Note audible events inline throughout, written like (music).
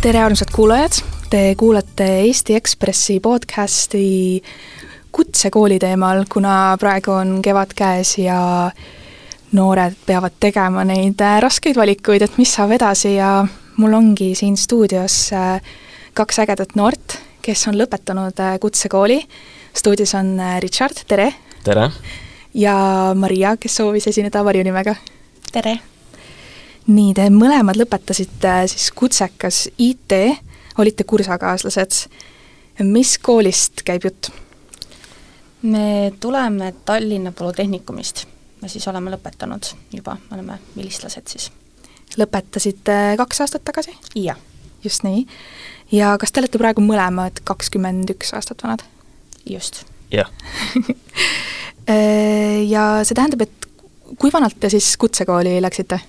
tere, armsad kuulajad! Te kuulate Eesti Ekspressi podcasti kutsekooli teemal, kuna praegu on kevad käes ja noored peavad tegema neid äh, raskeid valikuid, et mis saab edasi ja mul ongi siin stuudios äh, kaks ägedat noort, kes on lõpetanud äh, kutsekooli. stuudios on Richard, tere! tere! ja Maria, kes soovis esineda varjunimega. tere! Nii, te mõlemad lõpetasite siis kutsekas IT, olite kursakaaslased. mis koolist käib jutt? me tuleme Tallinna Polütehnikumist, me siis oleme lõpetanud juba, me oleme vilistlased siis. lõpetasite kaks aastat tagasi? jah. just nii. ja kas te olete praegu mõlemad kakskümmend üks aastat vanad? just. jah (laughs) ja see tähendab, et kui vanalt te siis kutsekooli läksite?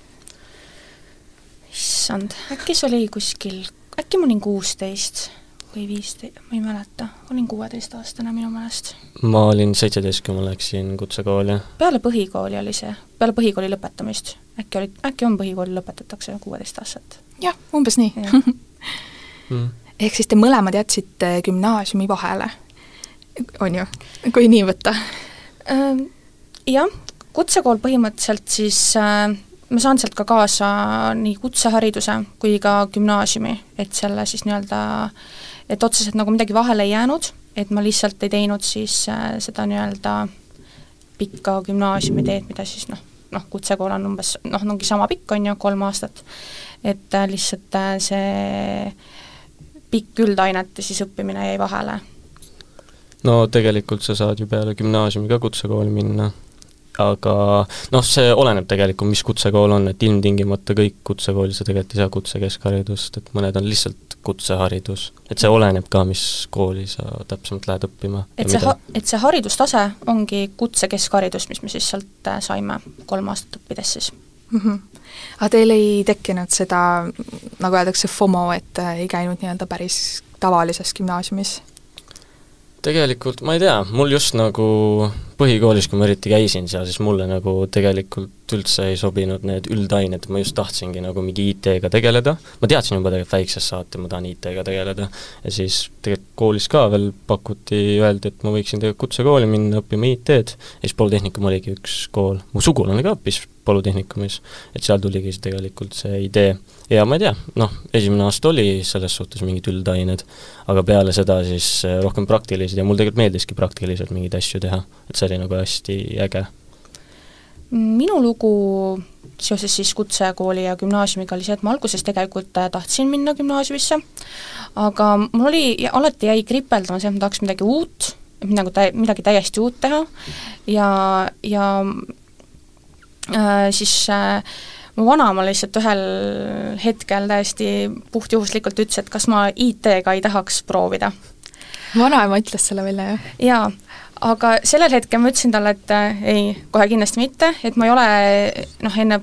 Issand, äkki see oli kuskil, äkki ma olin kuusteist või viisteist, ma ei mäleta, olin kuueteistaastane minu meelest. ma olin seitseteist, kui ma läksin kutsekooli. peale põhikooli oli see, peale põhikooli lõpetamist. äkki oli, äkki on põhikooli lõpetatakse kuueteistaastaselt? jah, umbes nii (laughs) mm. ehk siis te mõlemad jätsite gümnaasiumi vahele, on ju, kui nii võtta? Jah, kutsekool põhimõtteliselt siis äh, ma saan sealt ka kaasa nii kutsehariduse kui ka gümnaasiumi, et selle siis nii-öelda, et otseselt nagu midagi vahele ei jäänud, et ma lihtsalt ei teinud siis äh, seda nii-öelda pikka gümnaasiumi teed, mida siis noh, noh, kutsekool on umbes noh, ongi sama pikk, on ju, kolm aastat, et äh, lihtsalt äh, see pikk üldainete siis õppimine jäi vahele. no tegelikult sa saad ju peale gümnaasiumi ka kutsekooli minna aga noh, see oleneb tegelikult, mis kutsekool on, et ilmtingimata kõik kutsekoolid sa tegelikult ei saa kutsekeskharidust, et mõned on lihtsalt kutseharidus. et see oleneb ka, mis kooli sa täpsemalt lähed õppima. et see ha-, et see haridustase ongi kutsekeskharidus, mis me siis sealt äh, saime kolm aastat õppides siis mm. -hmm. aga teil ei tekkinud seda, nagu öeldakse, FOMO, et äh, ei käinud nii-öelda päris tavalises gümnaasiumis? tegelikult ma ei tea, mul just nagu põhikoolis, kui ma eriti käisin seal, siis mulle nagu tegelikult üldse ei sobinud need üldained, ma just tahtsingi nagu mingi IT-ga tegeleda, ma teadsin juba tegelikult väiksest saati, ma tahan IT-ga tegeleda, ja siis tegelikult koolis ka veel pakuti, öeldi, et ma võiksin tegelikult kutsekooli minna õppima IT-d, ja siis Polütehnikum oligi üks kool, mu sugulane ka õppis Polütehnikumis, et seal tuligi see tegelikult see idee. ja ma ei tea, noh, esimene aasta oli selles suhtes mingid üldained, aga peale seda siis rohkem praktilised ja mul tegelikult meeldiski praktiliselt mingeid asju teha, et see oli nagu hästi äge. minu lugu seoses siis kutsekooli ja gümnaasiumiga oli see, et ma alguses tegelikult äh, tahtsin minna gümnaasiumisse, aga mul oli, alati jäi kripeldama see, et ma tahaks midagi uut, midagi tä-, midagi täiesti uut teha ja, ja äh, siis äh, mu vanaema lihtsalt ühel hetkel täiesti puhtjuhuslikult ütles, et kas ma IT-ga ei tahaks proovida. vanaema ütles selle välja, jah? jaa, aga sellel hetkel ma ütlesin talle, et äh, ei, kohe kindlasti mitte, et ma ei ole noh, enne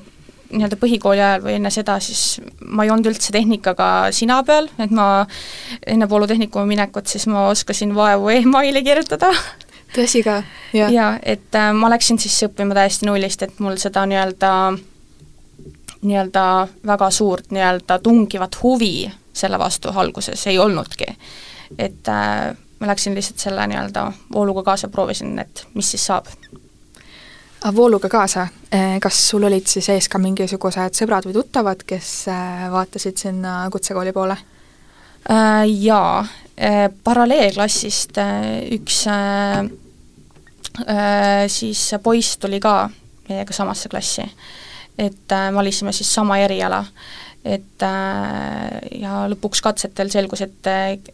nii-öelda põhikooli ajal või enne seda siis ma ei olnud üldse tehnikaga sina peal, et ma enne Polütehnikumi minekut siis ma oskasin vaevu emaili kirjutada. tõsi ka? jaa, et äh, ma läksin siis õppima täiesti nullist, et mul seda nii-öelda nii-öelda väga suurt nii-öelda tungivat huvi selle vastu alguses ei olnudki. et äh, ma läksin lihtsalt selle nii-öelda vooluga kaasa, proovisin, et mis siis saab. vooluga kaasa, eh, kas sul olid siis ees ka mingisugused sõbrad või tuttavad, kes eh, vaatasid sinna kutsekooli poole? Äh, jaa, eh, paralleelklassist üks siis poiss tuli ka meiega samasse klassi. et valisime siis sama eriala et äh, ja lõpuks katsetel selgus, et,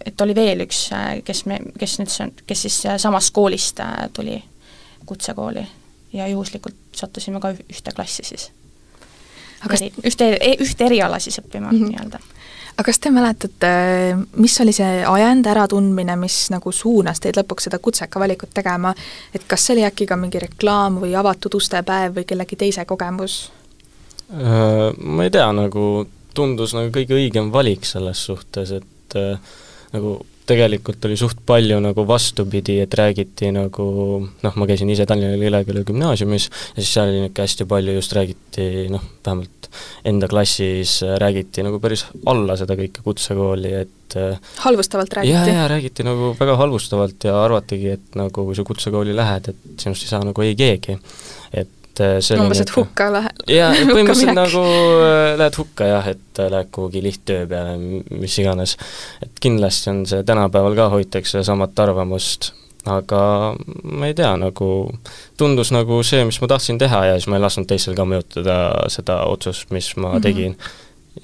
et oli veel üks, kes me, kes nüüd, kes siis samast koolist äh, tuli kutsekooli ja juhuslikult sattusime ka ühte klassi siis. Kas... ühte, e-, ühte eriala siis õppima mm -hmm. nii-öelda. aga kas te mäletate, mis oli see ajend, äratundmine, mis nagu suunas teid lõpuks seda kutseka valikut tegema, et kas see oli äkki ka mingi reklaam või avatud uste päev või kellegi teise kogemus? Äh, ma ei tea, nagu tundus nagu kõige õigem valik selles suhtes, et äh, nagu tegelikult oli suht palju nagu vastupidi, et räägiti nagu noh, ma käisin ise Tallinna Lilleküla gümnaasiumis ja siis seal oli niisugune hästi palju just räägiti noh, vähemalt enda klassis räägiti nagu päris alla seda kõike kutsekooli, et halvustavalt räägiti? jaa, jaa, räägiti nagu väga halvustavalt ja arvatigi, et nagu kui sa kutsekooli lähed, et sinust ei saa nagu ei keegi. et see umbes, et hukka lähe-? jaa, põhimõtteliselt nagu äh, lähed hukka jah, et äh, lähed kuhugi lihttöö peale, mis iganes. et kindlasti on see tänapäeval ka hoitakse samat arvamust, aga ma ei tea, nagu tundus nagu see, mis ma tahtsin teha ja siis ma ei lasknud teistel ka mõjutada seda otsust, mis ma mm -hmm. tegin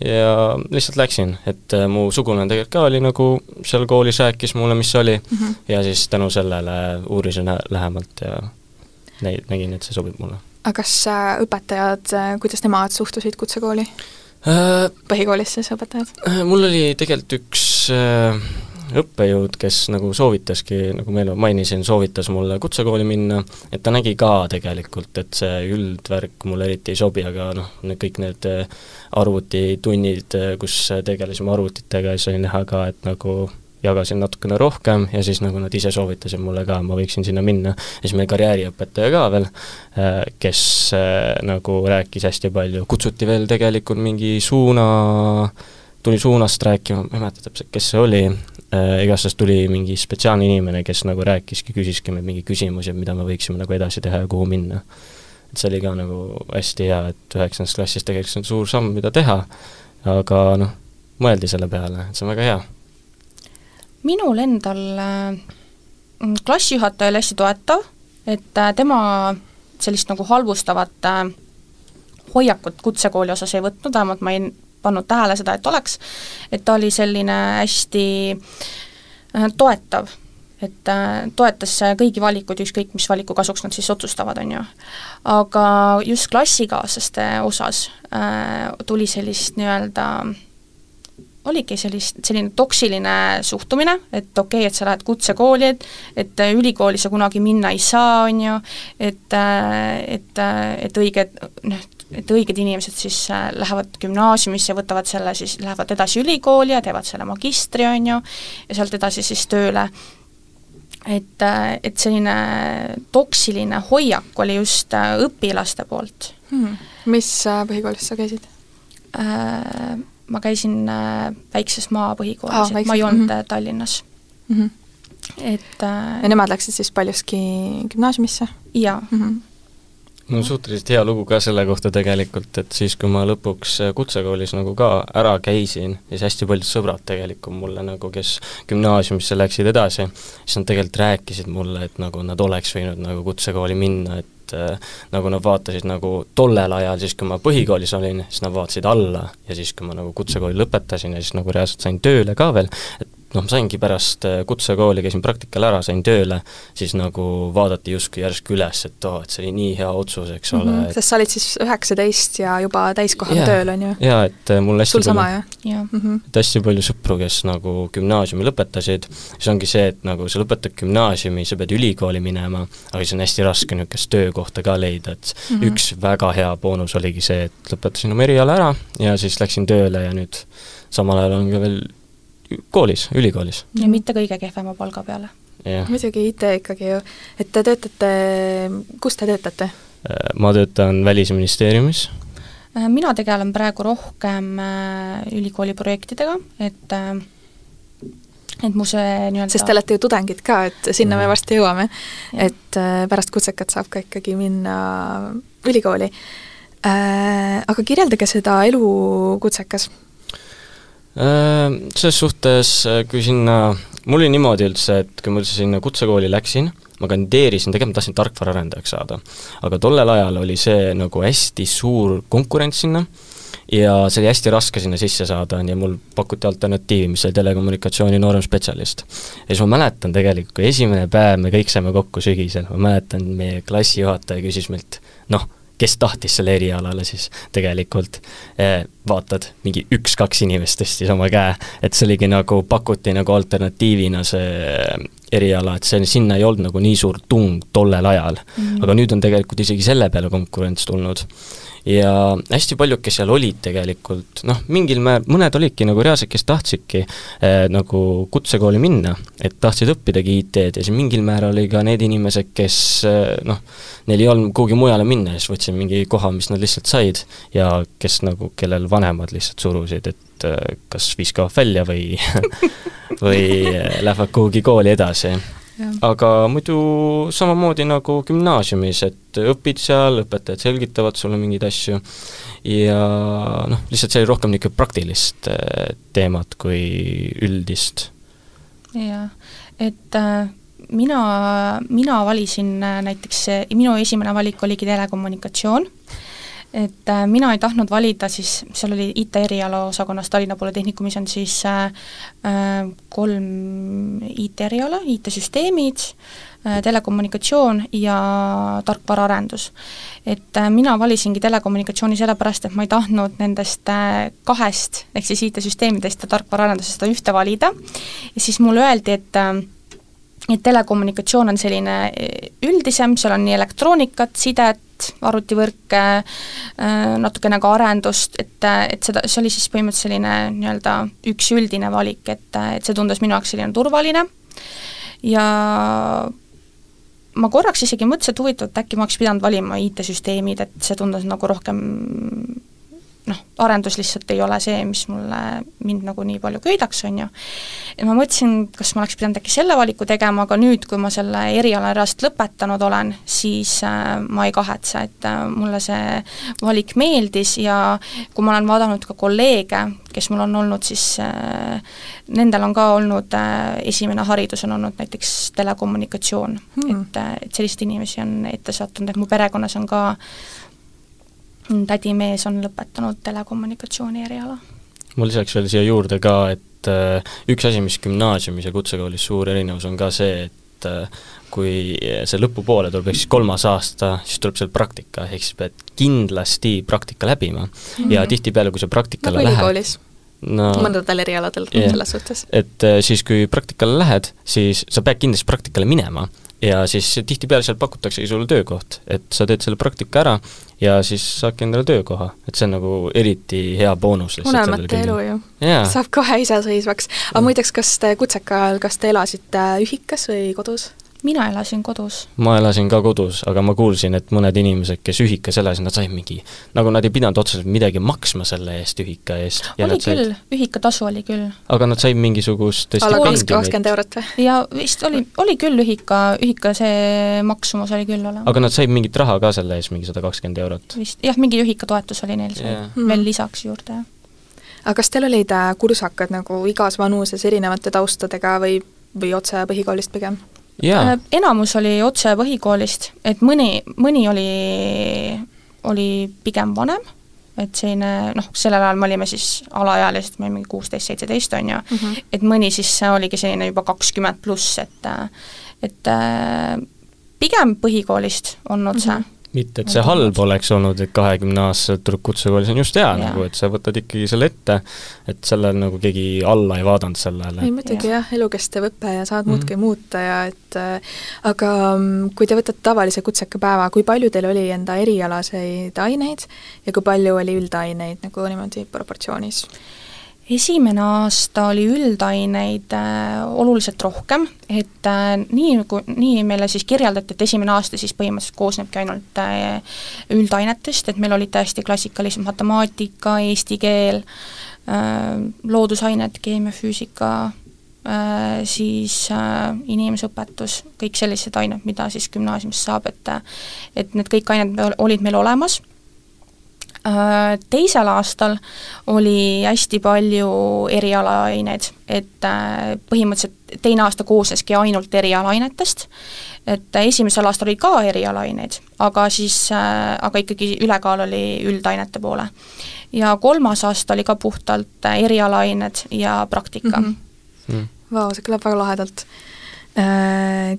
ja lihtsalt läksin, et äh, mu sugulane tegelikult ka oli nagu seal koolis, rääkis mulle, mis see oli mm, -hmm. ja siis tänu sellele uurisin lähemalt ja nägin, et see sobib mulle aga kas äh, õpetajad, äh, kuidas nemad suhtusid kutsekooli äh,? põhikoolis siis õpetajad? Äh, mul oli tegelikult üks äh, õppejõud, kes nagu soovitaski, nagu ma enne mainisin, soovitas mulle kutsekooli minna, et ta nägi ka tegelikult, et see üldvärk mulle eriti ei sobi, aga noh, need kõik need arvutitunnid, kus tegelesime arvutitega, siis oli näha ka, et nagu jagasin natukene rohkem ja siis nagu nad ise soovitasid mulle ka, ma võiksin sinna minna. ja siis meil karjääriõpetaja ka veel, äh, kes äh, nagu rääkis hästi palju, kutsuti veel tegelikult mingi suuna, tuli suunast rääkima, ma ei mäleta täpselt, kes see oli, äh, igastahes tuli mingi spetsiaalne inimene, kes nagu rääkiski, küsiski meilt mingeid küsimusi, mida me võiksime nagu edasi teha ja kuhu minna. et see oli ka nagu hästi hea, et üheksandast klassist tegelikult see on suur samm, mida teha, aga noh, mõeldi selle peale, et see on väga hea minul endal äh, klassijuhataja oli hästi toetav, et äh, tema sellist nagu halvustavat äh, hoiakut kutsekooli osas ei võtnud, vähemalt ma ei pannud tähele seda, et oleks, et ta oli selline hästi toetav, et toetas kõigi valikuid, ükskõik mis valiku kasuks nad siis otsustavad, on ju. aga just klassikaaslaste osas äh, tuli sellist nii-öelda äh, oligi sellist, selline toksiline suhtumine, et okei okay,, et sa lähed kutsekooli, et et ülikooli sa kunagi minna ei saa, on ju, et, et, et õiged, noh, et õiged inimesed siis lähevad gümnaasiumisse, võtavad selle siis, lähevad edasi ülikooli ja teevad selle magistri, on ju, ja sealt edasi siis tööle. et, et selline toksiline hoiak oli just õpilaste poolt hmm.. mis põhikoolis sa käisid äh,? Ma käisin äh, väikses maapõhikoolis, et ma ei olnud mm -hmm. Tallinnas mm. -hmm. et äh, ja nemad läksid siis paljuski gümnaasiumisse? jaa mm. -hmm on suhteliselt hea lugu ka selle kohta tegelikult, et siis, kui ma lõpuks kutsekoolis nagu ka ära käisin, siis hästi paljud sõbrad tegelikult mulle nagu, kes gümnaasiumisse läksid edasi, siis nad tegelikult rääkisid mulle, et nagu nad oleks võinud nagu kutsekooli minna, et et äh, nagu nad vaatasid nagu tollel ajal, siis kui ma põhikoolis olin, siis nad vaatasid alla ja siis, kui ma nagu kutsekooli lõpetasin ja siis nagu reaalselt sain tööle ka veel, et noh, ma saingi pärast äh, kutsekooli, käisin praktikal ära, sain tööle, siis nagu vaadati justkui järsku üles, et oo oh,, et see oli nii hea otsus, eks ole mm. -hmm. sest sa olid siis üheksateist ja juba täiskohal yeah. tööl, on ju? jaa, et äh, mul hästi sul sama, jah ja.? -hmm. et hästi palju sõpru, kes nagu gümnaasiumi lõpetasid, siis ongi see, et nagu sa lõpetad gümnaasiumi, sa pead ülikooli minema, aga siis on hästi raske niisugust töökohta ka leida, et mm -hmm. üks väga hea boonus oligi see, et lõpetasin oma eriala ära ja siis läksin tööle ja nüüd samal ajal on ka veel koolis, ülikoolis. ja mitte kõige kehvema palga peale. muidugi IT ikkagi ju, et te töötate, kus te töötate? Äh, ma töötan Välisministeeriumis. Äh, mina tegelen praegu rohkem äh, ülikooli projektidega, et et mu see nii-öelda sest te olete ju tudengid ka, et sinna mm. me varsti jõuame. et pärast kutsekat saab ka ikkagi minna ülikooli. Aga kirjeldage seda elu kutsekas Äh, selles suhtes, äh, kui sinna, mul oli niimoodi üldse, et kui ma üldse sinna kutsekooli läksin, ma kandideerisin, tegelikult ma tahtsin tarkvaraarendajaks saada. aga tollel ajal oli see nagu hästi suur konkurents sinna ja see oli hästi raske sinna sisse saada ja mul pakuti alternatiivi, mis oli telekommunikatsiooni nooremspetsialist. ja siis ma mäletan tegelikult, kui esimene päev me kõik saime kokku sügisel, ma mäletan, meie klassijuhataja küsis meilt, noh, kes tahtis selle erialale siis tegelikult, eh, vaatad, mingi üks-kaks inimest tõstis oma käe, et see oligi nagu, pakuti nagu alternatiivina see eriala, et see, sinna ei olnud nagu nii suur tung tollel ajal mm. -hmm. aga nüüd on tegelikult isegi selle peale konkurents tulnud. Ja hästi paljud, kes seal olid tegelikult, noh, mingil määral, mõned olidki nagu reaalselt, kes tahtsidki eh, nagu kutsekooli minna, et tahtsid õppidagi IT-d ja siis mingil määral oli ka need inimesed, kes eh, noh, neil ei olnud kuhugi mujale minna ja siis võtsid mingi koha, mis nad lihtsalt said ja kes nagu, kellel vanemad lihtsalt surusid, et eh, kas viskavad välja või (laughs) või eh, lähevad kuhugi kooli edasi aga muidu samamoodi nagu gümnaasiumis, et õpid seal, õpetajad selgitavad sulle mingeid asju. Ja noh, lihtsalt see oli rohkem niisugune praktilist äh, teemat kui üldist. jah, et äh, mina, mina valisin äh, näiteks, minu esimene valik oligi telekommunikatsioon et äh, mina ei tahtnud valida siis, seal oli IT erialaosakonnas Tallinna Polütehnikumis on siis äh, äh kolm IT-eriala, IT-süsteemid äh,, telekommunikatsioon ja tarkvaraarendus. et äh, mina valisingi telekommunikatsiooni sellepärast, et ma ei tahtnud nendest äh, kahest, ehk siis IT-süsteemidest ja tarkvaraarendusest seda ühte valida, ja siis mulle öeldi, et äh, et telekommunikatsioon on selline äh, üldisem, seal on nii elektroonikat, sidet, arvutivõrke, äh, natukene ka arendust, et, et seda, see oli siis põhimõtteliselt selline nii-öelda üks üldine valik, et, et see tundus minu jaoks selline turvaline. Ja ma korraks isegi mõtlesin, et huvitav, et äkki ma oleks pidanud valima IT-süsteemid, et see tundus nagu rohkem noh, arendus lihtsalt ei ole see, mis mulle, mind nagu nii palju köidaks, on ju. ja ma mõtlesin, kas ma oleks pidanud äkki selle valiku tegema, aga nüüd, kui ma selle eriala reaalselt lõpetanud olen, siis äh, ma ei kahetse, et äh, mulle see valik meeldis ja kui ma olen vaadanud ka kolleege, kes mul on olnud, siis äh, nendel on ka olnud äh, esimene haridus on olnud näiteks telekommunikatsioon hmm., et, äh, et selliseid inimesi on ette sattunud, et mu perekonnas on ka tädimees on lõpetanud telekommunikatsiooni eriala. ma lisaks veel siia juurde ka, et äh, üks asi, mis gümnaasiumis ja kutsekoolis suur erinevus on ka see, et äh, kui see lõpupoole tuleb, ehk siis kolmas aasta, siis tuleb seal praktika, ehk siis pead kindlasti praktika läbima mm. -hmm. ja tihtipeale, kui sa praktikale no, lähed no mõndadel erialadel yeah. selles suhtes. et äh, siis, kui praktikale lähed, siis sa pead kindlasti praktikale minema ja siis tihtipeale seal pakutaksegi sulle töökoht, et sa teed selle praktika ära ja siis saadki endale töökoha, et see on nagu eriti hea boonus unelmate elu ju yeah.. saab kohe iseseisvaks. aga muideks, kas te kutseka ajal, kas te elasite ühikas või kodus? Mina elasin kodus. ma elasin ka kodus, aga ma kuulsin, et mõned inimesed, kes ühikas elasid, nad said mingi, nagu nad ei pidanud otseselt midagi maksma selle eest, ühika eest. oli küll said..., ühikatasu oli küll. aga nad said mingisugust kakskümmend eurot või? ja vist oli, oli küll ühika, ühika see maksumus oli küll olemas. aga nad said mingit raha ka selle eest, mingi sada kakskümmend eurot? vist, jah, mingi ühikatoetus oli neil seal yeah. veel lisaks juurde, jah. aga kas teil olid äh, kursakad nagu igas vanuses erinevate taustadega või, või otse põhikoolist pigem? Yeah.. Äh, enamus oli otse põhikoolist, et mõni, mõni oli, oli pigem vanem, et selline noh, sellel ajal me olime siis alaealised, me olime kuusteist, seitseteist, on ju mm, -hmm. et mõni siis oligi selline juba kakskümmend pluss, et et äh, pigem põhikoolist on otse mm. -hmm mitte, et see halb oleks olnud, et kahekümneaastaselt tuleb kutsekoolis, on just hea ja. nagu, et sa võtad ikkagi selle ette, et sellel nagu keegi alla ei vaadanud sellele. ei muidugi jah, elukestev õpe ja saad mm -hmm. muudkui muuta ja et äh, aga mm, kui te võtate tavalise kutsekapäeva, kui palju teil oli enda erialaseid aineid ja kui palju oli üldaineid nagu niimoodi proportsioonis? Esimene aasta oli üldaineid äh, oluliselt rohkem, et äh, nii nagu, nii meile siis kirjeldati, et esimene aasta siis põhimõtteliselt koosnebki ainult äh, üldainetest, et meil olid täiesti klassikalised matemaatika, eesti keel äh,, loodusained, keemia, füüsika äh,, siis äh, inimeseõpetus, kõik sellised ained, mida siis gümnaasiumis saab, et et need kõik ained olid meil olemas. Äh, teisel aastal oli hästi palju erialaaineid, et äh, põhimõtteliselt teine aasta koosneski ainult erialaainetest, et esimesel aastal oli ka erialaaineid, aga siis, äh, aga ikkagi ülekaal oli üldainete poole. ja kolmas aasta oli ka puhtalt erialaained ja praktika mm. -hmm. Mm. Vau, see kõlab väga lahedalt.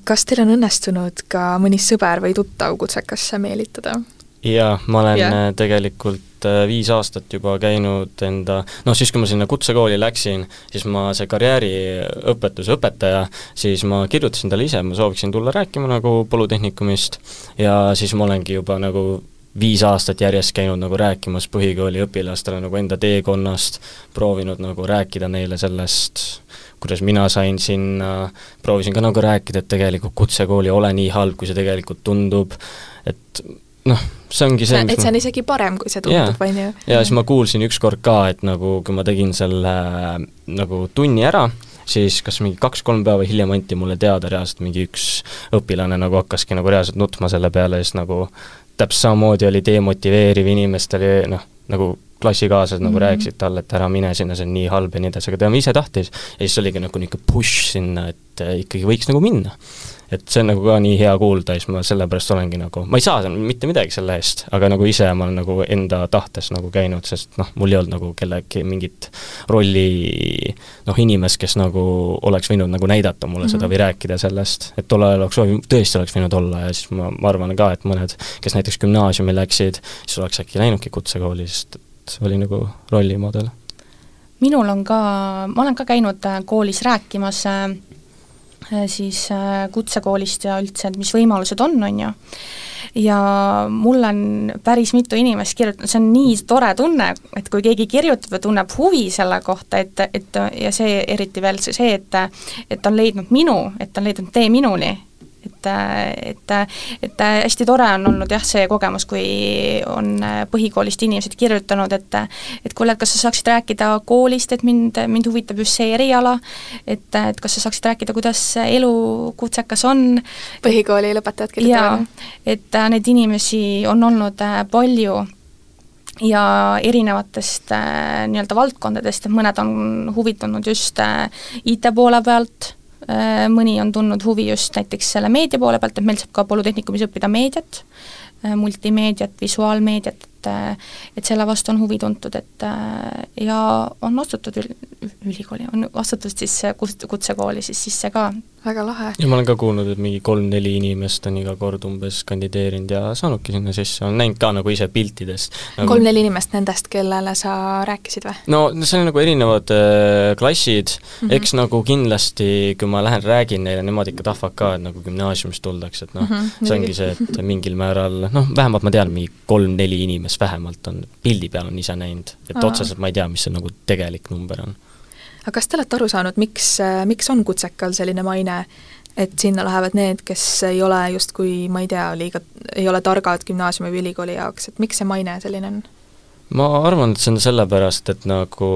Kas teil on õnnestunud ka mõni sõber või tuttav kutsekasse meelitada? Jaa, ma olen yeah. tegelikult äh, viis aastat juba käinud enda, noh siis, kui ma sinna kutsekooli läksin, siis ma, see karjääriõpetuse õpetaja, siis ma kirjutasin talle ise, ma sooviksin tulla rääkima nagu Polütehnikumist ja siis ma olengi juba nagu viis aastat järjest käinud nagu rääkimas põhikooli õpilastele nagu enda teekonnast, proovinud nagu rääkida neile sellest, kuidas mina sain sinna, proovisin ka nagu rääkida, et tegelikult kutsekool ei ole nii halb, kui see tegelikult tundub, et noh, see ongi see, et see on isegi parem, kui see tundub, on ju. ja siis ma kuulsin ükskord ka, et nagu kui ma tegin selle nagu tunni ära, siis kas mingi kaks-kolm päeva hiljem anti mulle teada reaalselt mingi üks õpilane nagu hakkaski nagu reaalselt nutma selle peale ja siis nagu täpselt samamoodi oli demotiveeriv, inimestele noh, nagu klassikaaslased nagu mm -hmm. rääkisid talle, et ära mine sinna, see on nii halb ja nii edasi, aga tema ise tahtis. ja siis oligi nagu niisugune push sinna, et äh, ikkagi võiks nagu minna et see on nagu ka nii hea kuulda ja siis ma sellepärast olengi nagu, ma ei saa mitte midagi selle eest, aga nagu ise ma olen nagu enda tahtes nagu käinud, sest noh, mul ei olnud nagu kellegi mingit rolli noh, inimest, kes nagu oleks võinud nagu näidata mulle mm -hmm. seda mhm. või rääkida sellest, et tol ajal oleks tõesti oleks võinud olla ja siis ma, ma arvan ka, et mõned, kes näiteks gümnaasiumi läksid, siis oleks äkki läinudki kutsekooli, sest et oli nagu rollimudel minul on ka, ma olen ka käinud koolis rääkimas Äh, siis äh, kutsekoolist ja üldse, et mis võimalused on, on ju. ja mulle on päris mitu inimest kirjutanud, see on nii tore tunne, et kui keegi kirjutab ja tunneb huvi selle kohta, et, et ja see eriti veel see, et et on leidnud minu, et on leidnud tee minuni et, et, et hästi tore on olnud jah, see kogemus, kui on põhikoolist inimesed kirjutanud, et et kuule, et kas sa saaksid rääkida koolist, et mind, mind huvitab just see eriala, et, et kas sa saaksid rääkida, kuidas elu kutsekas on. põhikooli lõpetajad kirjutavad? et neid inimesi on olnud palju ja erinevatest äh, nii-öelda valdkondadest, et mõned on huvitunud just äh, IT poole pealt Äh, mõni on tundnud huvi just näiteks selle meedia poole pealt, et meil saab ka Polütehnikumis õppida meediat, äh, multimeediat, visuaalmeediat, et et selle vastu on huvi tuntud, et äh, ja on astutud ül-, ülikooli, on astutud siis kutsekooli siis sisse ka väga lahe. ja ma olen ka kuulnud, et mingi kolm-neli inimest on iga kord umbes kandideerinud ja saanudki sinna sisse, olen näinud ka nagu ise piltidest nagu.... kolm-neli inimest nendest, kellele sa rääkisid või? no see on nagu erinevad äh, klassid mm, -hmm. eks nagu kindlasti, kui ma lähen räägin neile, nemad ikka tahavad ka, et nagu gümnaasiumist tuldakse, et noh mm, -hmm. see ongi see, et mingil määral noh, vähemalt ma tean, mingi kolm-neli inimest vähemalt on, pildi peal on ise näinud, et otseselt ma ei tea, mis see nagu tegelik number on aga kas te olete aru saanud, miks, äh, miks on Kutsekal selline maine, et sinna lähevad need, kes ei ole justkui, ma ei tea, liiga, ei ole targad gümnaasiumi või ülikooli jaoks, et miks see maine selline on? ma arvan, et see on sellepärast, et nagu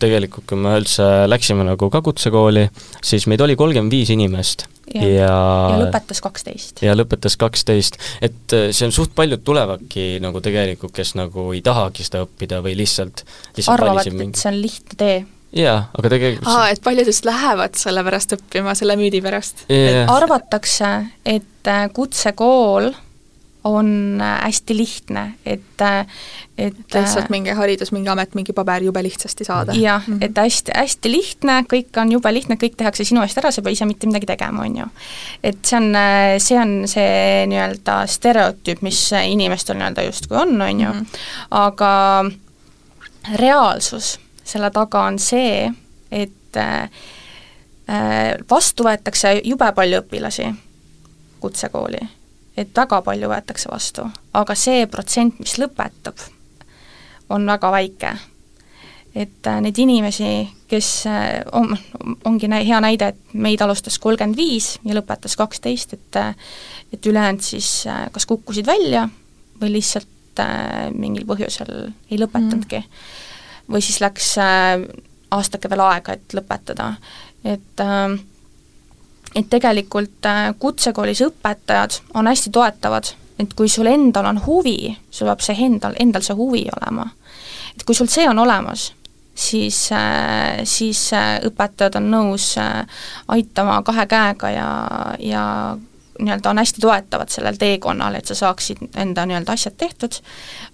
tegelikult, kui me üldse läksime nagu ka kutsekooli, siis meid oli kolmkümmend viis inimest ja, ja ja lõpetas kaksteist. ja lõpetas kaksteist, et äh, see on suht paljud tulevadki nagu tegelikult, kes nagu ei tahagi seda õppida või lihtsalt, lihtsalt arvavad, et mingi... see on lihtne tee jaa, aga tegelikult aa, et paljud just lähevad selle pärast õppima, selle müüdi pärast yeah.? arvatakse, et äh, kutsekool on äh, hästi lihtne, et, äh, et lihtsalt mingi haridus, mingi amet, mingi paber jube lihtsasti saada. jah mm, -hmm. et hästi, hästi lihtne, kõik on jube lihtne, kõik tehakse sinu eest ära, sa ei pea ise mitte midagi tegema, on ju. et see on, see on see nii-öelda stereotüüp, mis inimestel nii-öelda justkui on, on ju, mhm. aga reaalsus selle taga on see, et äh, vastu võetakse jube palju õpilasi kutsekooli, et väga palju võetakse vastu, aga see protsent, mis lõpetab, on väga väike. et äh, neid inimesi, kes äh, on, ongi nä-, hea näide, et meid alustas kolmkümmend viis ja lõpetas kaksteist, et et ülejäänud siis kas kukkusid välja või lihtsalt mingil põhjusel ei lõpetanudki mm või siis läks äh, aastake veel aega, et lõpetada. et äh, et tegelikult äh, kutsekoolis õpetajad on hästi toetavad, et kui sul endal on huvi, sul peab see endal, endal see huvi olema. et kui sul see on olemas, siis, siis õpetajad on nõus aitama kahe käega ja, ja nii-öelda on hästi toetavad sellel teekonnal, et sa saaksid enda nii-öelda asjad tehtud,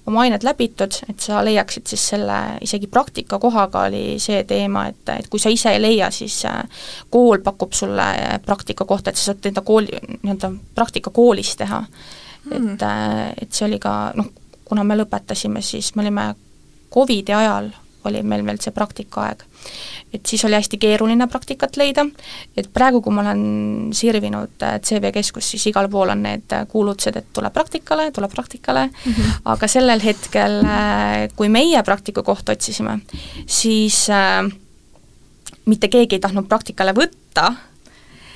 oma ained läbitud, et sa leiaksid siis selle, isegi praktikakohaga oli see teema, et, et kui sa ise ei leia, siis äh, kool pakub sulle praktika kohta, et sa saad enda kooli, nii-öelda praktika koolis teha. Mm.. et, äh, et see oli ka noh, kuna me lõpetasime, siis me olime Covidi ajal oli meil veel see praktikaaeg. et siis oli hästi keeruline praktikat leida, et praegu, kui ma olen sirvinud äh, CV Keskus, siis igal pool on need äh, kuulutused, et tule praktikale, tule praktikale mm, -hmm. aga sellel hetkel, äh, kui meie praktikukohta otsisime, siis äh, mitte keegi ei tahtnud praktikale võtta.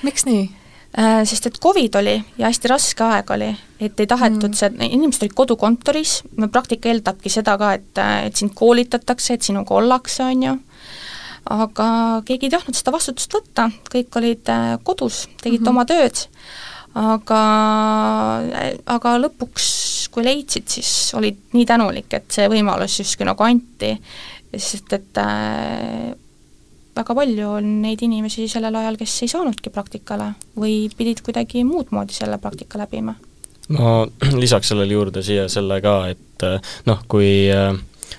miks nii? Äh, sest et Covid oli ja hästi raske aeg oli, et ei tahetud mm. see, inimesed olid kodukontoris, praktika eeldabki seda ka, et, et sind koolitatakse, et sinuga ollakse, on ju, aga keegi ei tahtnud seda vastutust võtta, kõik olid äh, kodus, tegid mm -hmm. oma tööd, aga, aga lõpuks, kui leidsid, siis olid nii tänulik, et see võimalus justkui nagu anti, sest et äh, väga palju on neid inimesi sellel ajal, kes ei saanudki praktikale või pidid kuidagi muud moodi selle praktika läbima? ma (clears throat) lisaks sellele juurde siia selle ka, et eh, noh, kui, eh,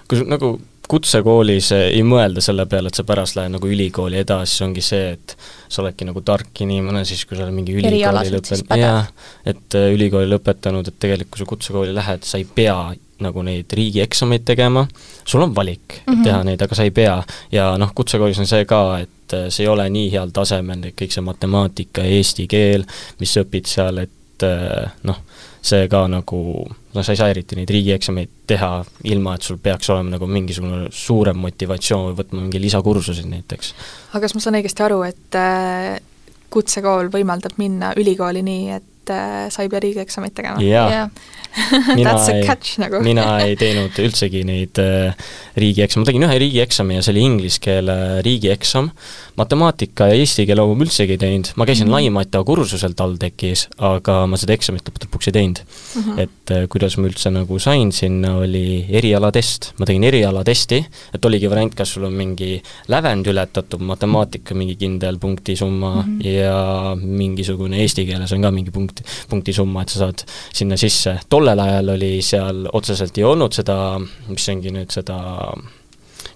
kui nagu kutsekoolis ei mõelda selle peale, et sa pärast lähed nagu ülikooli edasi, ongi see, et sa oledki nagu tark inimene, siis kui sa oled mingi ülikooli lõpetanud, jah, et eh, ülikooli lõpetanud, et tegelikult kui sa kutsekooli lähed, sa ei pea nagu neid riigieksameid tegema, sul on valik mm -hmm. teha neid, aga sa ei pea. ja noh, kutsekoolis on see ka, et äh, see ei ole nii heal tasemel, kõik see matemaatika ja eesti keel, mis sa õpid seal, et äh, noh, see ka nagu, no sa ei saa eriti neid riigieksameid teha, ilma et sul peaks olema nagu mingisugune suurem motivatsioon või võtma mingi lisakursuseid näiteks. aga kas ma saan õigesti aru, et äh, kutsekool võimaldab minna ülikooli nii, et sa ei pea riigieksameid tegema? jaa, (laughs) mina ei, nagu. mina ei teinud üldsegi neid äh, riigieksam, ma tegin ühe riigieksami ja see oli inglise keele riigieksam, matemaatika ja eesti keele oma üldsegi ei teinud, ma käisin mm -hmm. Laimata kursusel TalTechis, aga ma seda eksamit lõppude lõpuks ei teinud mm. -hmm. et äh, kuidas ma üldse nagu sain sinna, oli erialatest, ma tegin erialatesti, et oligi variant, kas sul on mingi lävend ületatud, matemaatika mingi kindel punktisumma mm -hmm. ja mingisugune eesti keeles on ka mingi punkt, punktisumma, et sa saad sinna sisse. tollel ajal oli seal otseselt ei olnud seda, mis ongi nüüd seda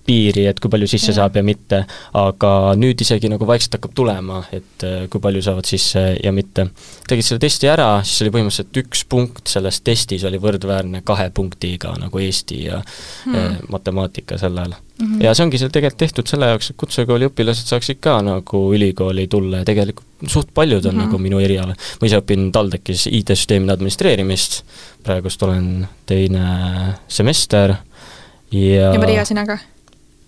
piiri, et kui palju sisse ja. saab ja mitte, aga nüüd isegi nagu vaikselt hakkab tulema, et äh, kui palju saavad sisse ja mitte. tegid selle testi ära, siis oli põhimõtteliselt üks punkt selles testis oli võrdväärne kahe punktiga nagu eesti ja hmm. matemaatika sel ajal mm. -hmm. ja see ongi seal tegelikult tehtud selle jaoks, et kutsekooli õpilased saaksid ka nagu ülikooli tulla ja tegelikult suht paljud on mm -hmm. nagu minu eriala. ma ise õpin TalTechis IT-süsteemide administreerimist, praegust olen teine semester ja ja Maria, sina ka?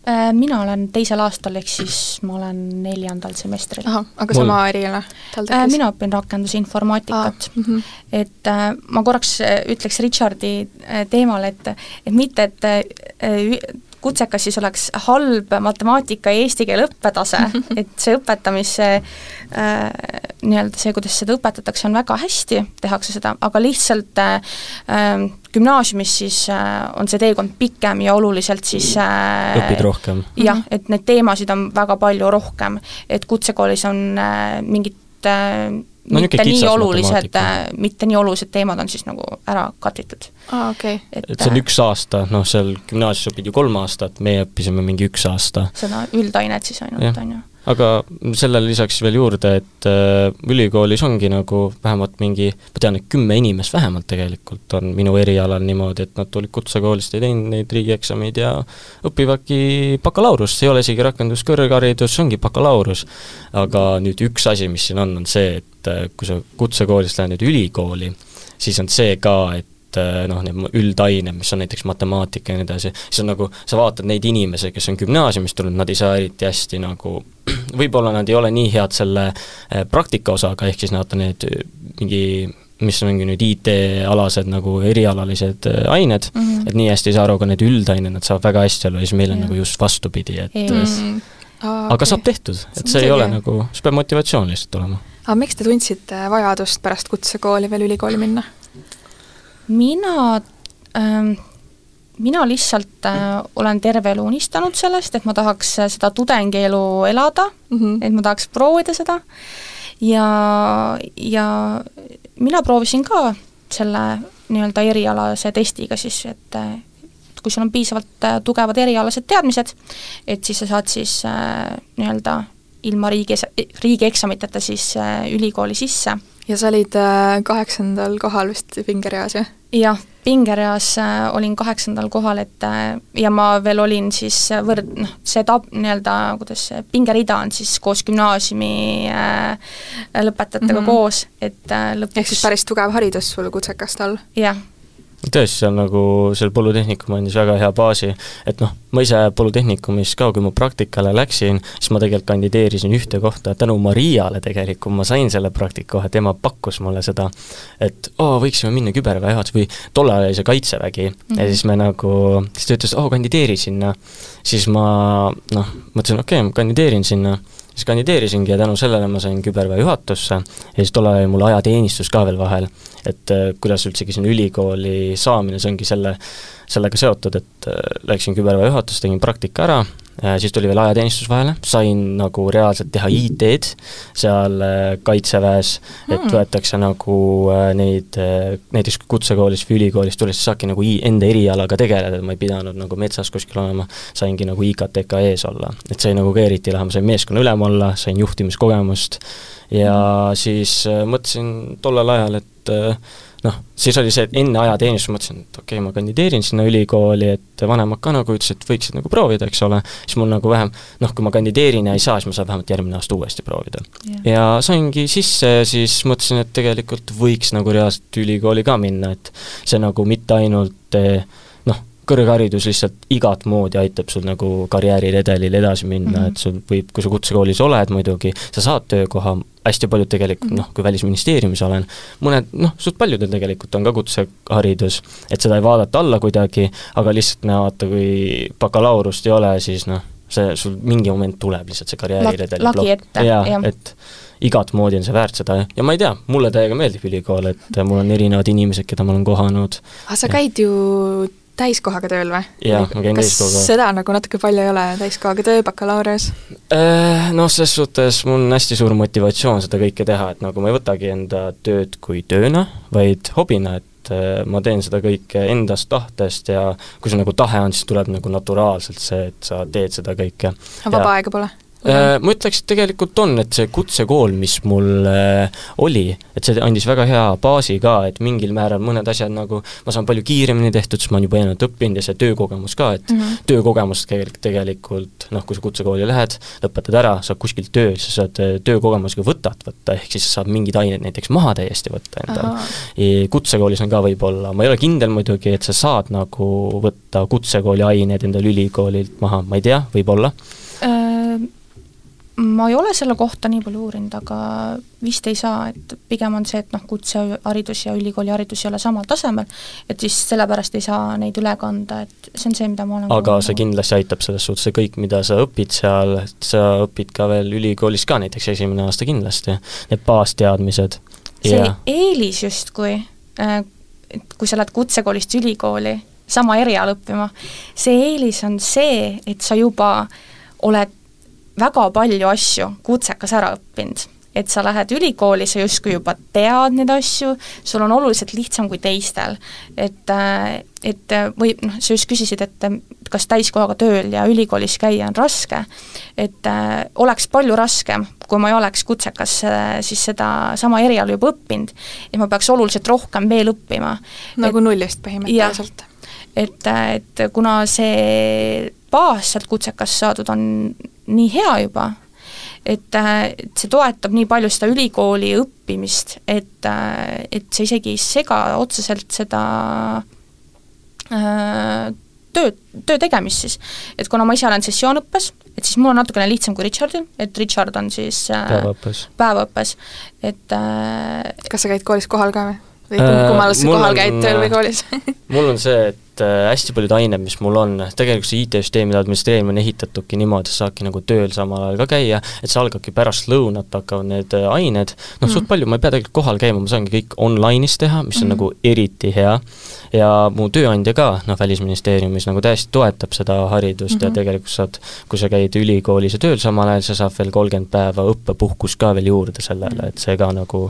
Äh, mina olen teisel aastal, ehk siis ma olen neljandal semestril. ahah, aga Mul... sama eriala? Äh, mina õpin rakendusinformaatikat ah,. Mm -hmm. et äh, ma korraks äh, ütleks Richardi teemal, et, et mitte, et äh, kutsekas siis oleks halb matemaatika ja eesti keele õppetase, (laughs) et see õpetamise äh, nii-öelda see, kuidas seda õpetatakse, on väga hästi, tehakse seda, aga lihtsalt äh, ähm, gümnaasiumis siis äh, on see teekond pikem ja oluliselt siis äh, õpid rohkem? jah, mhm. et neid teemasid on väga palju rohkem, et kutsekoolis on äh, mingid äh, no, mitte nii olulised, äh, mitte nii olulised teemad on siis nagu ära katritud. okei okay.. et, et see on äh, üks aasta, noh seal gümnaasiumis õpid ju kolm aastat, meie õppisime mingi üks aasta. seda üldainet siis ainult, on ju aga sellele lisaks veel juurde, et äh, ülikoolis ongi nagu vähemalt mingi, ma tean, et kümme inimest vähemalt tegelikult on minu erialal niimoodi, et nad tulid kutsekoolist, ei teinud neid riigieksameid ja õpivadki bakalaureust, ei ole isegi rakenduskõrgharidus, ongi bakalaureus. aga nüüd üks asi, mis siin on, on see, et äh, kui sa kutsekoolist lähed nüüd ülikooli, siis on see ka, et et äh, noh, need üldained, mis on näiteks matemaatika ja nii edasi, siis on nagu, sa vaatad neid inimesi, kes on gümnaasiumist tulnud, nad ei saa eriti hästi nagu, (clears throat) võib-olla nad ei ole nii head selle äh, praktika osaga, ehk siis nad on need äh, mingi mis on mingi nüüd IT-alased nagu erialalised ained mm, -hmm. et nii hästi ei saa aru, aga need üldained, nad saavad väga hästi aru ja siis meil on yeah. nagu just vastupidi, et mm -hmm. Aa, aga okay. saab tehtud, et see ei ole nagu, siis peab motivatsioon lihtsalt olema. aga miks te tundsite vajadust pärast kutsekooli veel ülikooli minna? Mina ähm, mina lihtsalt äh, olen terve elu unistanud sellest, et ma tahaks äh, seda tudengielu elada mm, -hmm. et ma tahaks proovida seda ja, ja mina proovisin ka selle nii-öelda erialase testiga siis, et äh, kui sul on piisavalt äh, tugevad erialased teadmised, et siis sa saad siis äh, nii-öelda ilma riigi, riigieksamiteta siis äh, ülikooli sisse. ja sa olid äh, kaheksandal kohal vist pingereas, jah? jah, pingereas äh, olin kaheksandal kohal, et ja ma veel olin siis võrd-, noh, see tab-, nii-öelda, kuidas see pingerida on siis koos gümnaasiumi lõpetajatega mm -hmm. koos, et lõpuks ehk siis päris tugev haridus sul kutsekast all? jah tõesti, on nagu, seal Polütehnikum andis väga hea baasi, et noh, ma ise Polütehnikumis ka, kui ma praktikale läksin, siis ma tegelikult kandideerisin ühte kohta, tänu Mariale tegelikult ma sain selle praktikakoha, tema pakkus mulle seda, et oo, võiksime minna küberväe juhatusse või tollal oli see Kaitsevägi mm -hmm. ja siis me nagu, siis ta ütles, oo, kandideeri sinna. siis ma noh, mõtlesin, okei okay,, ma kandideerin sinna siis kandideerisingi ja tänu sellele ma sain küberväe juhatusse ja siis tollal oli mul ajateenistus ka veel vahel, et äh, kuidas üldsegi sinna ülikooli saamine, see ongi selle, sellega seotud, et äh, läksin küberväe juhatusse, tegin praktika ära Äh, siis tuli veel ajateenistus vahele, sain nagu reaalselt teha IT-d seal äh, Kaitseväes mm., et hmm. võetakse nagu neid, näiteks kutsekoolis või ülikoolis tulles, siis saadki nagu enda erialaga tegeleda, et ma ei pidanud nagu metsas kuskil olema, saingi nagu IKTK ees olla. et sai nagu ka eriti lahe, ma sain meeskonna ülem olla, sain juhtimiskogemust ja mm. siis mõtlesin tollel ajal, et noh, siis oli see, et enne ajateenistust mõtlesin, et okei okay,, ma kandideerin sinna ülikooli, et vanemad ka nagu ütlesid, et võiksid nagu proovida, eks ole, siis mul nagu vähem, noh, kui ma kandideerin ja ei saa, siis ma saan vähemalt järgmine aasta uuesti proovida. Yeah.. ja saingi sisse ja siis mõtlesin, et tegelikult võiks nagu reaalselt ülikooli ka minna, et see nagu mitte ainult eh, noh, kõrgharidus lihtsalt igat moodi aitab sul nagu karjääriredelil edasi minna mm, -hmm. et sul võib, kui sa kutsekoolis oled muidugi, sa saad töökoha, hästi paljud tegelikult noh, kui Välisministeeriumis olen, mõned noh, suht paljudel tegelikult on ka kutseharidus, et seda ei vaadata alla kuidagi, aga lihtsalt no vaata, kui bakalaureust ei ole, siis noh, see sul mingi moment tuleb lihtsalt see karjääriredeli plokk. lagi ette, jah ja., et igat moodi on see väärt seda ja ma ei tea, mulle täiega meeldib ülikool, et mul on erinevad inimesed, keda ma olen kohanud. aga sa käid ju täiskohaga tööl või? jaa, ma käin täiskohaga. seda nagu natuke palju ei ole, täiskohaga töö, bakalaureus? Äh, noh, ses suhtes mul on hästi suur motivatsioon seda kõike teha, et nagu ma ei võtagi enda tööd kui tööna, vaid hobina, et äh, ma teen seda kõike endast tahtest ja kui see nagu tahe on, siis tuleb nagu naturaalselt see, et sa teed seda kõike. vaba aega pole? Äh, ma ütleks, et tegelikult on, et see kutsekool, mis mul äh, oli, et see andis väga hea baasi ka, et mingil määral mõned asjad nagu ma saan palju kiiremini tehtud, sest ma olen juba eelnevalt õppinud ja see töökogemus ka, et mm -hmm. töökogemust tegelikult, tegelikult noh, kui sa kutsekooli lähed, lõpetad ära, saad kuskilt töö, sa saad äh, töökogemusega võtad võtta, ehk siis saad mingid ained näiteks maha täiesti võtta endale. kutsekoolis on ka võib-olla, ma ei ole kindel muidugi, et sa saad nagu võtta kutsekooli ained endale ülikoolilt maha, ma ei tea, võib-olla ma ei ole selle kohta nii palju uurinud, aga vist ei saa, et pigem on see, et noh, kutseharidus ja ülikooliharidus ei ole samal tasemel, et siis sellepärast ei saa neid üle kanda, et see on see, mida ma olen aga see kindlasti aitab selles suhtes, see kõik, mida sa õpid seal, et sa õpid ka veel ülikoolis ka näiteks esimene aasta kindlasti, need baasteadmised. see ja. eelis justkui, äh, et kui sa lähed kutsekoolist ülikooli sama eriala õppima, see eelis on see, et sa juba oled väga palju asju kutsekas ära õppinud. et sa lähed ülikooli, sa justkui juba tead neid asju, sul on oluliselt lihtsam kui teistel. et, äh, et või noh, sa just küsisid, et kas täiskohaga tööl ja ülikoolis käia on raske, et äh, oleks palju raskem, kui ma ei oleks kutsekas äh, siis sedasama eriala juba õppinud ja ma peaks oluliselt rohkem veel õppima. nagu et, nullist põhimõtteliselt. et, et kuna see baas sealt kutsekast saadud on nii hea juba, et, et see toetab nii palju seda ülikooli õppimist, et, et see isegi ei sega otseselt seda töö, töö tegemist siis. et kuna ma ise olen sessioonõppes, et siis mul on natukene lihtsam kui Richardil, et Richard on siis päevaõppes, päevaõppes, et kas sa käid koolis kohal ka või? Või kummal sa kohal käid tööl või koolis (laughs) mul on see, et äh, hästi paljud ained, mis mul on, tegelikult see IT-süsteemide administreerimine on ehitatudki niimoodi, et sa saadki nagu tööl samal ajal ka käia, et see algabki pärast lõunat, hakkavad need äh, ained, noh mm., suht palju, ma ei pea tegelikult kohal käima, ma saangi kõik online'is teha, mis on mm. nagu eriti hea, ja mu tööandja ka, noh, Välisministeeriumis nagu täiesti toetab seda haridust mm -hmm. ja mhm. tegelikult saad, kui sa käid ülikoolis ja tööl samal ajal, sa saad veel kolmkümmend päeva õppepuhkust ka veel juurde sellele, mhm. et see ka nagu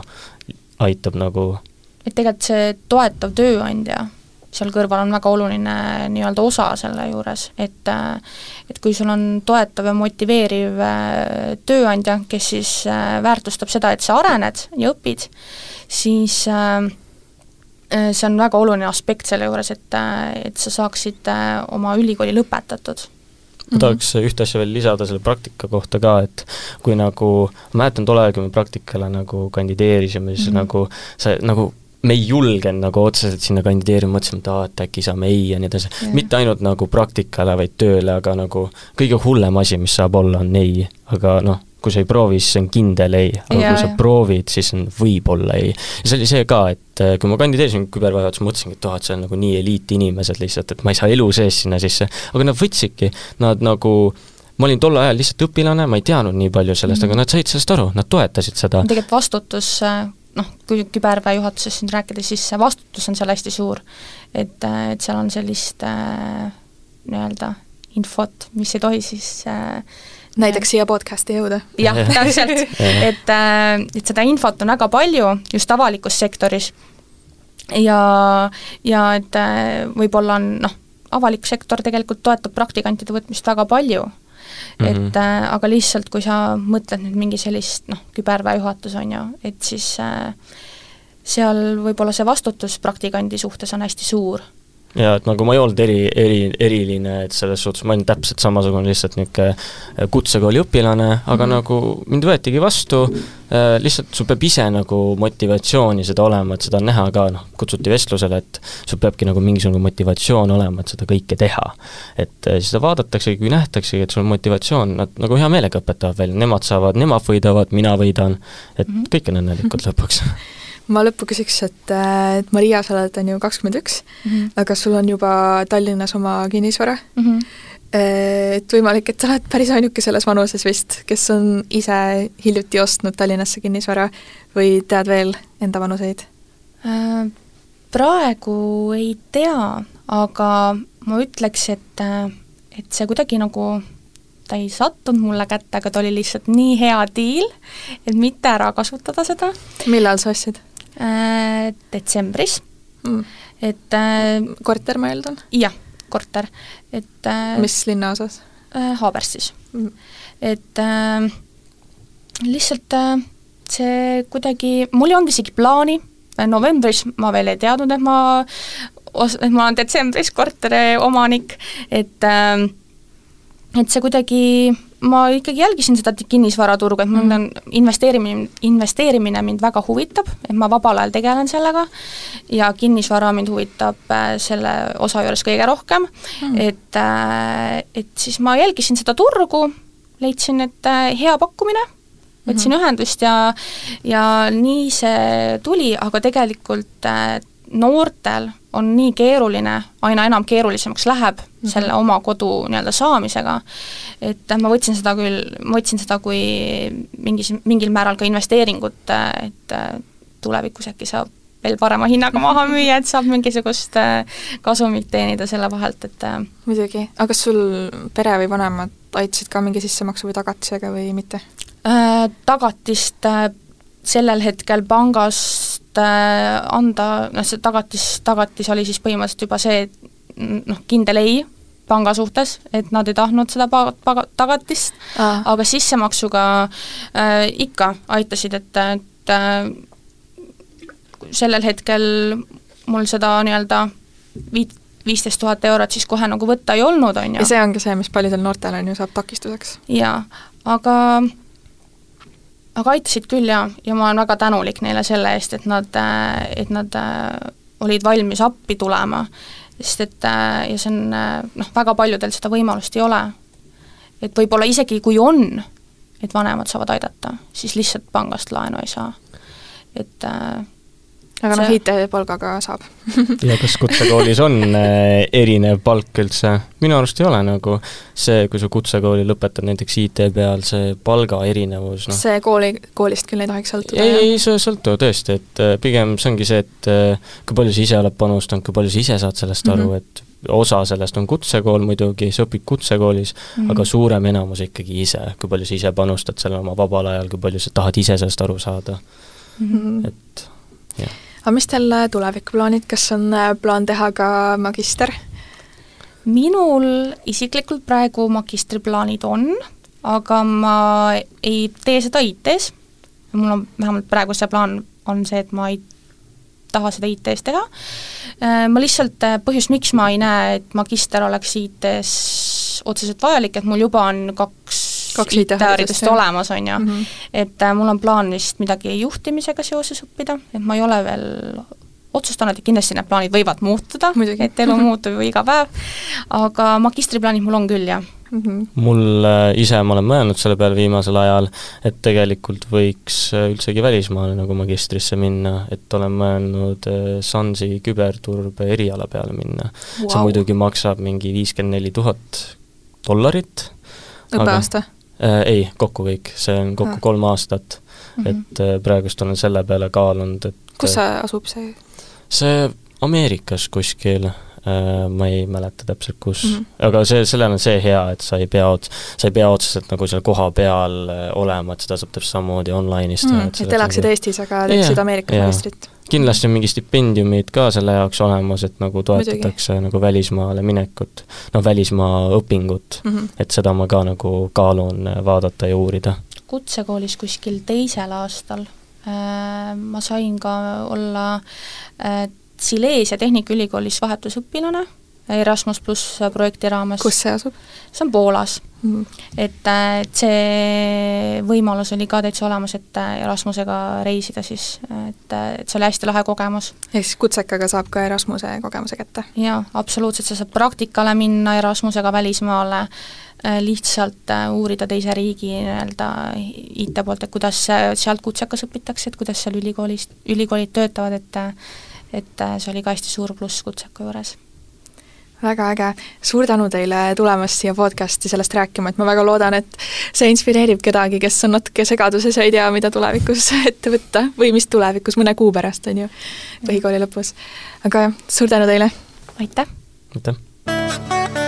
aitab nagu et tegelikult see toetav tööandja seal kõrval on väga oluline nii-öelda osa selle juures, et et kui sul on toetav ja motiveeriv äh, tööandja, kes siis äh, väärtustab seda, et sa arened ja õpid, siis äh, see on väga oluline aspekt selle juures, et, et sa saaksid oma ülikooli lõpetatud ma tahaks ühte asja veel lisada selle praktika kohta ka, et kui nagu, ma mäletan tol ajal, kui me praktikale nagu kandideerisime, siis mm -hmm. nagu see nagu me ei julgenud nagu otseselt sinna kandideerima, mõtlesime, et aa, et äkki saame ei ja nii edasi. mitte ainult nagu praktikale, vaid tööle, aga nagu kõige hullem asi, mis saab olla, on ei, aga noh, kui sa ei proovi, siis on kindel ei, aga ja, kui sa ja. proovid, siis on võib-olla ei. ja see oli see ka, et äh, kui ma kandideerisin kübervahetusse, mõtlesingi, et oh, et see on nagu nii eliitinimesed lihtsalt, et ma ei saa elu sees sinna sisse, aga nad võtsidki, nad nagu ma olin tol ajal lihtsalt õpilane, ma ei teadnud nii palju sellest mm, -hmm. aga nad said sellest aru, nad toetasid seda. tegelikult vastutus äh, noh, kui küberväe juhatusest siin rääkida, siis see vastutus on seal hästi suur. et, äh, et seal on sellist äh, nii-öelda infot, mis ei tohi siis äh, näiteks siia podcast'i jõuda. jah, (laughs) täpselt, et, äh, et seda infot on väga palju just avalikus sektoris ja, ja et äh, võib-olla on noh, avalik sektor tegelikult toetab praktikantide võtmist väga palju Mm -hmm. et äh, aga lihtsalt, kui sa mõtled nüüd mingi sellist noh, küberväejuhatus on ju, et siis äh, seal võib-olla see vastutus praktikandi suhtes on hästi suur ja et nagu ma ei olnud eri, eri, eriline, et selles suhtes ma olin täpselt samasugune, lihtsalt niisugune äh, kutsekooli õpilane, aga mm -hmm. nagu mind võetigi vastu äh,, lihtsalt sul peab ise nagu motivatsiooni seda olema, et seda on näha ka, noh, kutsuti vestlusele, et sul peabki nagu mingisugune motivatsioon olema, et seda kõike teha. et äh, seda vaadataksegi, kui nähtaksegi, et sul on motivatsioon, nad nagu hea meelega õpetavad veel, nemad saavad, nemad võidavad, mina võidan, et -hmm. kõik on õnnelikud (laughs) lõpuks ma lõppu küsiks, et, äh, et Maria, sa oled, on ju, kakskümmend üks, mhm. aga sul on juba Tallinnas oma kinnisvara mm. -hmm. Et võimalik, et sa oled päris ainuke selles vanuses vist, kes on ise hiljuti ostnud Tallinnasse kinnisvara või tead veel enda vanuseid? Äh, praegu ei tea, aga ma ütleks, et, et see kuidagi nagu ta ei sattunud mulle kätte, aga ta oli lihtsalt nii hea diil, et mitte ära kasutada seda. millal sa ostsid? Äh, detsembris mm., et äh, korter, ma eeldan? jah, korter, et äh, mis linnaosas äh,? Haaberstis mm.. et äh, lihtsalt äh, see kuidagi, mul ei olnud isegi plaani, novembris ma veel ei teadnud, et ma os-, et ma olen detsembris korteri omanik, et äh, et see kuidagi ma ikkagi jälgisin seda kinnisvaraturgu, et mul mm. on investeerimine, investeerimine mind väga huvitab, et ma vabal ajal tegelen sellega ja kinnisvara mind huvitab äh, selle osa juures kõige rohkem mm., et, äh, et siis ma jälgisin seda turgu, leidsin, et äh, hea pakkumine, võtsin mm -hmm. ühendust ja ja nii see tuli, aga tegelikult noortel on nii keeruline, aina enam keerulisemaks läheb mm -hmm. selle oma kodu nii-öelda saamisega, et ma võtsin seda küll, ma võtsin seda kui mingis, mingil määral ka investeeringut, et tulevikus äkki saab veel parema hinnaga maha müüa, et saab mingisugust kasumit teenida selle vahelt, et muidugi, aga kas sul pere või vanemad aitasid ka mingi sissemaksu või tagatisega või mitte äh,? Tagatist äh, sellel hetkel pangas Äh, anda, noh see tagatis, tagatis oli siis põhimõtteliselt juba see, et noh, kindel ei panga suhtes, et nad ei tahtnud seda pa-, pa-, tagatist, aga sissemaksuga äh, ikka aitasid, et, et äh, sellel hetkel mul seda nii-öelda viit-, viisteist tuhat eurot siis kohe nagu võtta ei olnud, on ju. ja see ongi see, mis paljudel noortel on ju, saab takistuseks. jaa, aga aga aitasid küll jaa, ja ma olen väga tänulik neile selle eest, et nad, et nad äh, olid valmis appi tulema, sest et äh, ja see on äh, noh, väga paljudel seda võimalust ei ole. et võib-olla isegi kui on, et vanemad saavad aidata, siis lihtsalt pangast laenu ei saa. et aga noh, IT-palgaga saab (laughs) ja kas kutsekoolis on äh, erinev palk üldse? minu arust ei ole nagu see, kui sa kutsekooli lõpetad näiteks IT peal, see palga erinevus, noh. see kooli, koolist küll ei tohiks sõltuda? ei, ei, see ei sõltu tõesti, et äh, pigem see ongi see, et äh, kui palju sa ise oled panustanud, kui palju sa ise saad sellest aru mm, -hmm. et osa sellest on kutsekool muidugi, sa õpid kutsekoolis mm, -hmm. aga suurem enamus ikkagi ise, kui palju sa ise panustad selle oma vabal ajal, kui palju sa tahad ise sellest aru saada mm. -hmm. et jah aga mis teil äh, tulevikuplaanid, kas on äh, plaan teha ka magister? minul isiklikult praegu magistriplaanid on, aga ma ei tee seda IT-s, mul on vähemalt praegu see plaan on see, et ma ei taha seda IT-s teha. Ma lihtsalt, põhjus, miks ma ei näe, et magister oleks IT-s otseselt vajalik, et mul juba on kaks IT-haridust olemas, on ju mm. -hmm. et äh, mul on plaan vist midagi juhtimisega seoses õppida, et ma ei ole veel otsustanud, et kindlasti need plaanid võivad muutuda, et elu muutub ju iga päev, aga magistriplaanid mul on küll, jah mm. -hmm. mul äh, ise, ma olen mõelnud selle peale viimasel ajal, et tegelikult võiks äh, üldsegi välismaale nagu magistrisse minna, et olen mõelnud Sansi küberturbe eriala peale minna wow.. see muidugi maksab mingi viiskümmend neli tuhat dollarit. õppeaasta? Äh, ei, kokku kõik, see on kokku ah. kolm aastat mm. -hmm. et äh, praegust olen selle peale kaalunud, et kus see asub, see? see Ameerikas kuskil äh,, ma ei mäleta täpselt, kus mm, -hmm. aga see, sellel on see hea, et sa ei pea ots-, sa ei pea otseselt nagu seal kohapeal äh, olema, et seda saab täpselt samamoodi online'is teha mm,. et, et elaksid nagu... Eestis, aga teeksid Ameerika magistrit? kindlasti on mingi stipendiumid ka selle jaoks olemas, et nagu toetatakse Muidugi. nagu välismaale minekut, no välismaa õpingut mm, -hmm. et seda ma ka nagu kaalun vaadata ja uurida. kutsekoolis kuskil teisel aastal äh, ma sain ka olla äh, Silesia Tehnikaülikoolis vahetusõpilane Erasmus pluss projekti raames. kus see asub? see on Poolas mm.. et, et see võimalus oli ka täitsa olemas, et Erasmusega reisida siis, et, et see oli hästi lahe kogemus. ehk siis kutsekaga saab ka Erasmuse kogemuse kätte? jaa, absoluutselt, sa saad praktikale minna Erasmusega välismaale, lihtsalt äh, uurida teise riigi nii-öelda IT poolt, et kuidas sealt kutsekas õpitakse, et kuidas seal ülikoolis, ülikoolid töötavad, et et see oli ka hästi suur pluss kutseka juures väga äge, suur tänu teile tulemast siia podcasti sellest rääkima, et ma väga loodan, et see inspireerib kedagi, kes on natuke segaduses ja ei tea, mida tulevikus (laughs) ette võtta või mis tulevikus, mõne kuu pärast, on ju, põhikooli lõpus. aga jah, suur tänu teile! aitäh! aitäh!